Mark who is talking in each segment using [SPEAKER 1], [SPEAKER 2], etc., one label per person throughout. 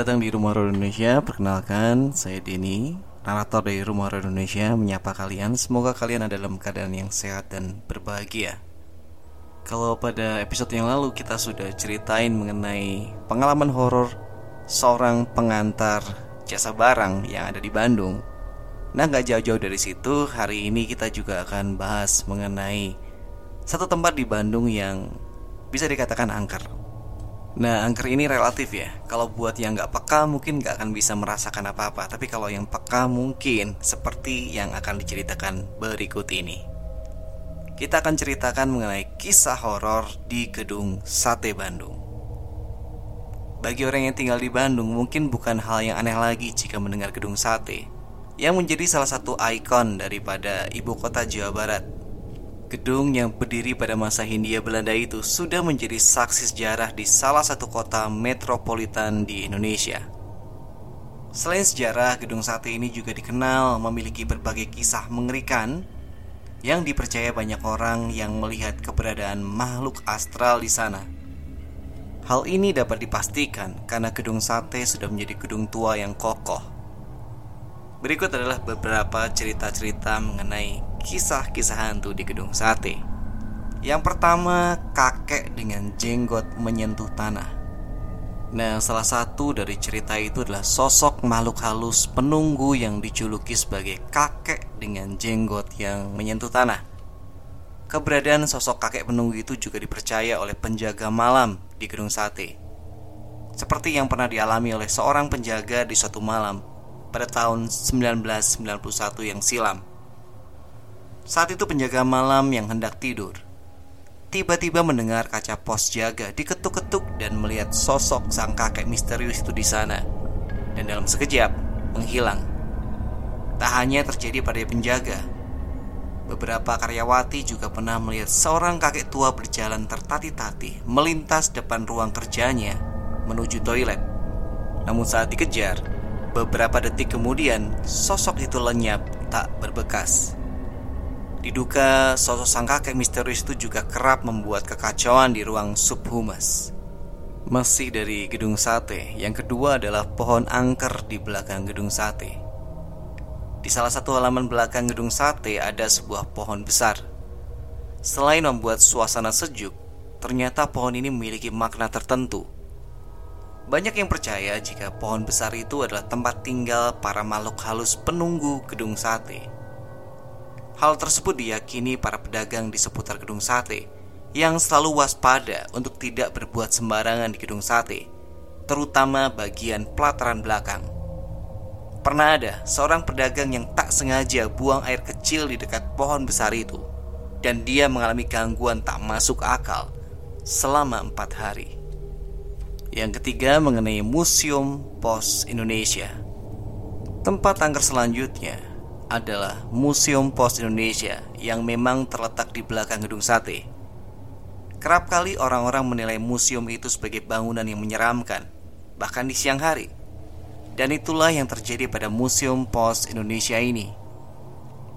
[SPEAKER 1] Datang di Rumah Horor Indonesia. Perkenalkan, saya Denny, narator dari Rumah Horor Indonesia menyapa kalian. Semoga kalian ada dalam keadaan yang sehat dan berbahagia. Kalau pada episode yang lalu kita sudah ceritain mengenai pengalaman horor seorang pengantar jasa barang yang ada di Bandung. Nah, nggak jauh-jauh dari situ, hari ini kita juga akan bahas mengenai satu tempat di Bandung yang bisa dikatakan angker. Nah, angker ini relatif ya. Kalau buat yang nggak peka mungkin nggak akan bisa merasakan apa-apa. Tapi kalau yang peka mungkin seperti yang akan diceritakan berikut ini. Kita akan ceritakan mengenai kisah horor di gedung Sate Bandung. Bagi orang yang tinggal di Bandung mungkin bukan hal yang aneh lagi jika mendengar gedung sate yang menjadi salah satu ikon daripada ibu kota Jawa Barat Gedung yang berdiri pada masa Hindia Belanda itu sudah menjadi saksi sejarah di salah satu kota metropolitan di Indonesia. Selain sejarah, gedung sate ini juga dikenal memiliki berbagai kisah mengerikan yang dipercaya banyak orang yang melihat keberadaan makhluk astral di sana. Hal ini dapat dipastikan karena gedung sate sudah menjadi gedung tua yang kokoh. Berikut adalah beberapa cerita-cerita mengenai kisah-kisah hantu di gedung sate. Yang pertama, kakek dengan jenggot menyentuh tanah. Nah, salah satu dari cerita itu adalah sosok makhluk halus penunggu yang dijuluki sebagai kakek dengan jenggot yang menyentuh tanah. Keberadaan sosok kakek penunggu itu juga dipercaya oleh penjaga malam di gedung sate. Seperti yang pernah dialami oleh seorang penjaga di suatu malam pada tahun 1991 yang silam. Saat itu penjaga malam yang hendak tidur Tiba-tiba mendengar kaca pos jaga diketuk-ketuk dan melihat sosok sang kakek misterius itu di sana Dan dalam sekejap menghilang Tak hanya terjadi pada penjaga Beberapa karyawati juga pernah melihat seorang kakek tua berjalan tertati-tati melintas depan ruang kerjanya menuju toilet. Namun saat dikejar, beberapa detik kemudian sosok itu lenyap tak berbekas. Diduga sosok sang kakek misterius itu juga kerap membuat kekacauan di ruang subhumas. Masih dari gedung sate, yang kedua adalah pohon angker di belakang gedung sate. Di salah satu halaman belakang gedung sate ada sebuah pohon besar. Selain membuat suasana sejuk, ternyata pohon ini memiliki makna tertentu. Banyak yang percaya jika pohon besar itu adalah tempat tinggal para makhluk halus penunggu gedung sate. Hal tersebut diyakini para pedagang di seputar gedung sate yang selalu waspada untuk tidak berbuat sembarangan di gedung sate, terutama bagian pelataran belakang. Pernah ada seorang pedagang yang tak sengaja buang air kecil di dekat pohon besar itu, dan dia mengalami gangguan tak masuk akal selama empat hari. Yang ketiga mengenai Museum Pos Indonesia. Tempat angker selanjutnya adalah Museum Pos Indonesia yang memang terletak di belakang gedung sate. Kerap kali orang-orang menilai museum itu sebagai bangunan yang menyeramkan, bahkan di siang hari. Dan itulah yang terjadi pada Museum Pos Indonesia ini.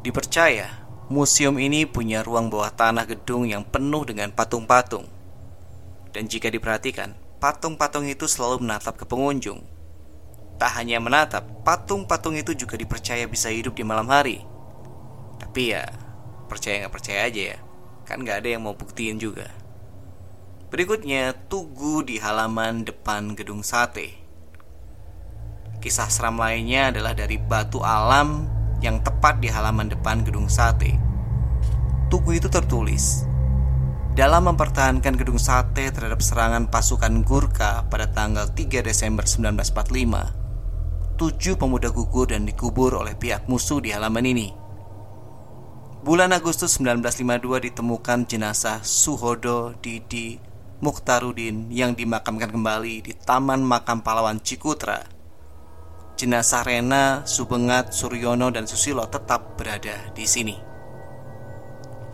[SPEAKER 1] Dipercaya, museum ini punya ruang bawah tanah gedung yang penuh dengan patung-patung. Dan jika diperhatikan, patung-patung itu selalu menatap ke pengunjung Tak hanya menatap, patung-patung itu juga dipercaya bisa hidup di malam hari. Tapi ya, percaya nggak percaya aja ya. Kan nggak ada yang mau buktiin juga. Berikutnya, tugu di halaman depan gedung sate. Kisah seram lainnya adalah dari batu alam yang tepat di halaman depan gedung sate. Tugu itu tertulis, dalam mempertahankan gedung sate terhadap serangan pasukan Gurkha pada tanggal 3 Desember 1945, tujuh pemuda gugur dan dikubur oleh pihak musuh di halaman ini. Bulan Agustus 1952 ditemukan jenazah Suhodo Didi Mukhtarudin yang dimakamkan kembali di Taman Makam Pahlawan Cikutra. Jenazah Rena, Subengat, Suryono, dan Susilo tetap berada di sini.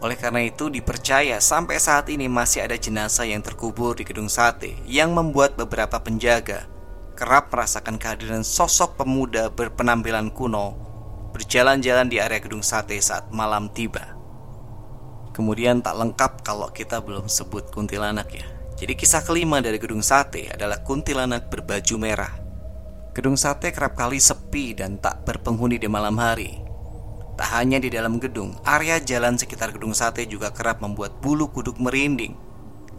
[SPEAKER 1] Oleh karena itu dipercaya sampai saat ini masih ada jenazah yang terkubur di gedung sate yang membuat beberapa penjaga kerap merasakan kehadiran sosok pemuda berpenampilan kuno berjalan-jalan di area gedung sate saat malam tiba. Kemudian tak lengkap kalau kita belum sebut kuntilanak ya. Jadi kisah kelima dari gedung sate adalah kuntilanak berbaju merah Gedung sate kerap kali sepi dan tak berpenghuni di malam hari. Tak hanya di dalam gedung, area jalan sekitar gedung sate juga kerap membuat bulu kuduk merinding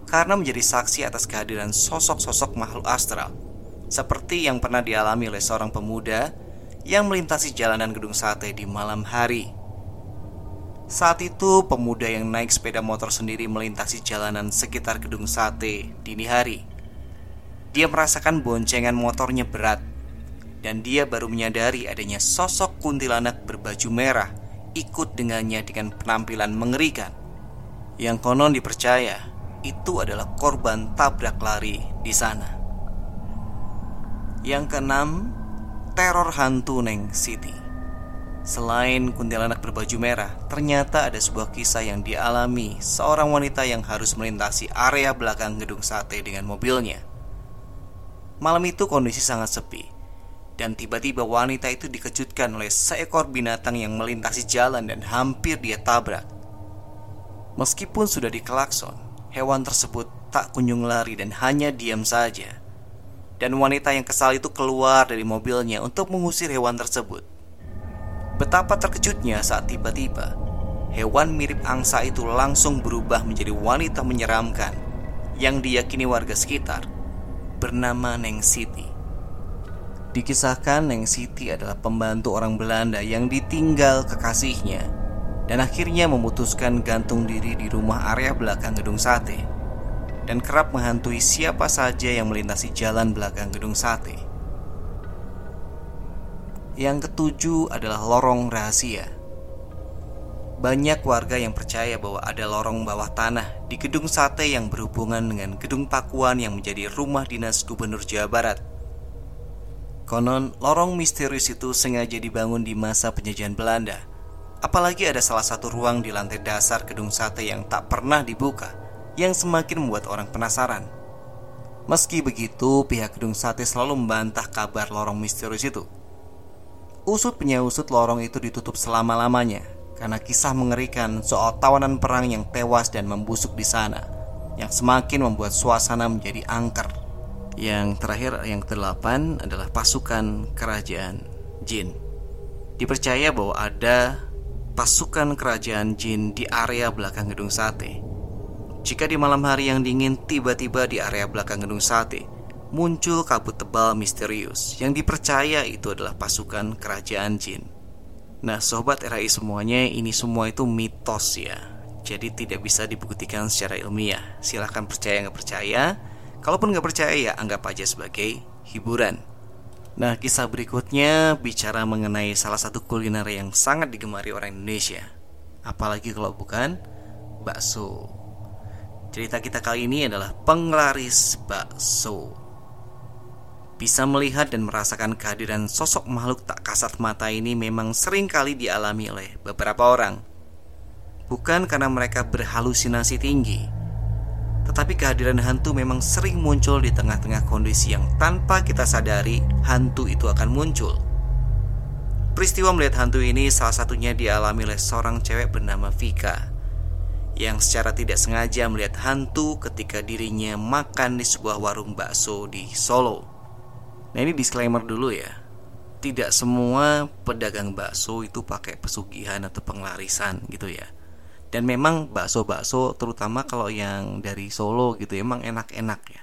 [SPEAKER 1] karena menjadi saksi atas kehadiran sosok-sosok makhluk astral seperti yang pernah dialami oleh seorang pemuda yang melintasi jalanan gedung sate di malam hari. Saat itu, pemuda yang naik sepeda motor sendiri melintasi jalanan sekitar gedung sate dini hari. Dia merasakan boncengan motornya berat dan dia baru menyadari adanya sosok kuntilanak berbaju merah ikut dengannya dengan penampilan mengerikan. Yang konon dipercaya itu adalah korban tabrak lari di sana. Yang keenam, teror hantu Neng City. Selain kuntilanak berbaju merah, ternyata ada sebuah kisah yang dialami seorang wanita yang harus melintasi area belakang gedung sate dengan mobilnya. Malam itu kondisi sangat sepi, dan tiba-tiba wanita itu dikejutkan oleh seekor binatang yang melintasi jalan dan hampir dia tabrak. Meskipun sudah dikelakson, hewan tersebut tak kunjung lari dan hanya diam saja. Dan wanita yang kesal itu keluar dari mobilnya untuk mengusir hewan tersebut. Betapa terkejutnya saat tiba-tiba hewan mirip angsa itu langsung berubah menjadi wanita menyeramkan yang diyakini warga sekitar bernama Neng Siti. Dikisahkan Neng Siti adalah pembantu orang Belanda yang ditinggal kekasihnya dan akhirnya memutuskan gantung diri di rumah area belakang gedung sate dan kerap menghantui siapa saja yang melintasi jalan belakang gedung sate. Yang ketujuh adalah lorong rahasia. Banyak warga yang percaya bahwa ada lorong bawah tanah di gedung sate yang berhubungan dengan gedung Pakuan yang menjadi rumah dinas Gubernur Jawa Barat. Konon, lorong misterius itu sengaja dibangun di masa penjajahan Belanda. Apalagi ada salah satu ruang di lantai dasar gedung sate yang tak pernah dibuka, yang semakin membuat orang penasaran. Meski begitu, pihak gedung sate selalu membantah kabar lorong misterius itu. Usut penyausut lorong itu ditutup selama-lamanya karena kisah mengerikan soal tawanan perang yang tewas dan membusuk di sana yang semakin membuat suasana menjadi angker. Yang terakhir yang kedelapan adalah pasukan kerajaan jin. Dipercaya bahwa ada pasukan kerajaan jin di area belakang gedung sate. Jika di malam hari yang dingin tiba-tiba di area belakang gedung sate muncul kabut tebal misterius yang dipercaya itu adalah pasukan kerajaan jin. Nah, sobat RAI semuanya, ini semua itu mitos ya. Jadi tidak bisa dibuktikan secara ilmiah. Silahkan percaya nggak percaya. Kalaupun nggak percaya ya anggap aja sebagai hiburan. Nah, kisah berikutnya bicara mengenai salah satu kuliner yang sangat digemari orang Indonesia. Apalagi kalau bukan bakso. Cerita kita kali ini adalah penglaris bakso bisa melihat dan merasakan kehadiran sosok makhluk tak kasat mata ini memang sering kali dialami oleh beberapa orang. Bukan karena mereka berhalusinasi tinggi, tetapi kehadiran hantu memang sering muncul di tengah-tengah kondisi yang tanpa kita sadari hantu itu akan muncul. Peristiwa melihat hantu ini salah satunya dialami oleh seorang cewek bernama Vika yang secara tidak sengaja melihat hantu ketika dirinya makan di sebuah warung bakso di Solo. Nah ini disclaimer dulu ya. Tidak semua pedagang bakso itu pakai pesugihan atau penglarisan gitu ya. Dan memang bakso-bakso terutama kalau yang dari Solo gitu emang enak-enak ya.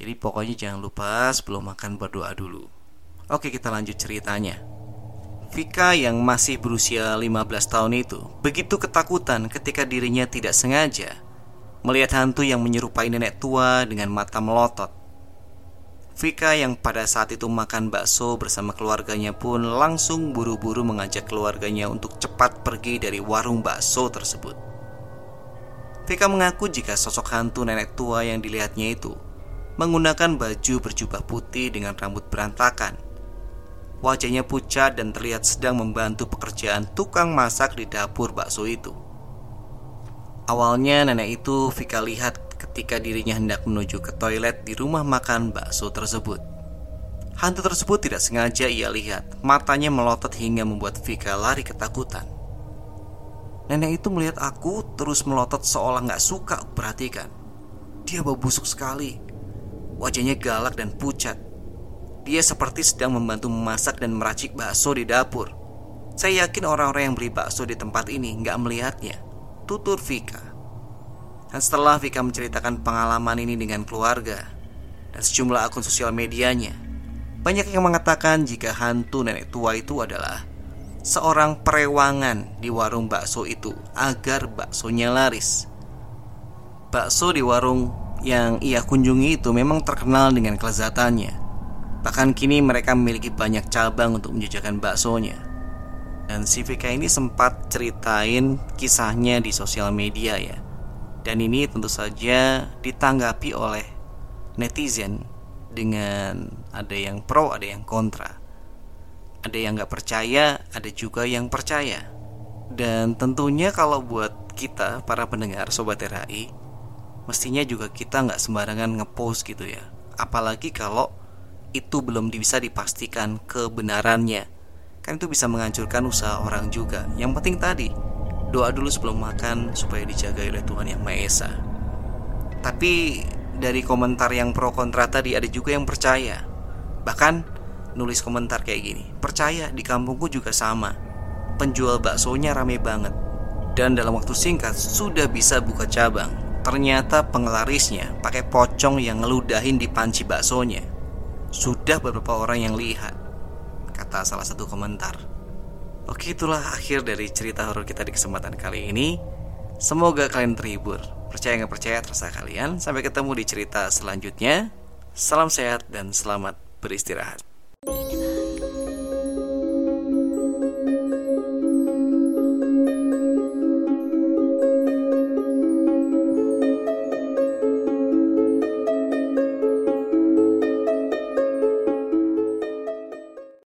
[SPEAKER 1] Jadi pokoknya jangan lupa sebelum makan berdoa dulu. Oke kita lanjut ceritanya Vika yang masih berusia 15 tahun itu begitu ketakutan ketika dirinya tidak sengaja melihat hantu yang menyerupai nenek tua dengan mata melotot Vika yang pada saat itu makan bakso bersama keluarganya pun langsung buru-buru mengajak keluarganya untuk cepat pergi dari warung bakso tersebut. Vika mengaku jika sosok hantu nenek tua yang dilihatnya itu menggunakan baju berjubah putih dengan rambut berantakan. Wajahnya pucat dan terlihat sedang membantu pekerjaan tukang masak di dapur bakso itu. Awalnya nenek itu Vika lihat ketika dirinya hendak menuju ke toilet di rumah makan bakso tersebut. Hantu tersebut tidak sengaja ia lihat, matanya melotot hingga membuat Vika lari ketakutan. Nenek itu melihat aku terus melotot seolah nggak suka perhatikan. Dia bau busuk sekali, wajahnya galak dan pucat. Dia seperti sedang membantu memasak dan meracik bakso di dapur. Saya yakin orang-orang yang beli bakso di tempat ini nggak melihatnya. Tutur Vika. Dan setelah Vika menceritakan pengalaman ini dengan keluarga dan sejumlah akun sosial medianya, banyak yang mengatakan jika hantu nenek tua itu adalah seorang perewangan di warung bakso itu agar baksonya laris. Bakso di warung yang ia kunjungi itu memang terkenal dengan kelezatannya. Bahkan kini mereka memiliki banyak cabang untuk menjajakan baksonya. Dan si VK ini sempat ceritain kisahnya di sosial media ya. Dan ini tentu saja ditanggapi oleh netizen dengan ada yang pro, ada yang kontra. Ada yang nggak percaya, ada juga yang percaya. Dan tentunya kalau buat kita para pendengar Sobat RHI, mestinya juga kita nggak sembarangan ngepost gitu ya. Apalagi kalau itu belum bisa dipastikan kebenarannya. Kan itu bisa menghancurkan usaha orang juga. Yang penting tadi doa dulu sebelum makan supaya dijaga oleh Tuhan yang Maha Esa. Tapi dari komentar yang pro kontra tadi ada juga yang percaya. Bahkan nulis komentar kayak gini percaya di kampungku juga sama. Penjual baksonya rame banget. Dan dalam waktu singkat sudah bisa buka cabang. Ternyata penglarisnya pakai pocong yang ngeludahin di panci baksonya sudah beberapa orang yang lihat, kata salah satu komentar. Oke, itulah akhir dari cerita horor kita di kesempatan kali ini. Semoga kalian terhibur. Percaya nggak percaya terserah kalian. Sampai ketemu di cerita selanjutnya. Salam sehat dan selamat beristirahat.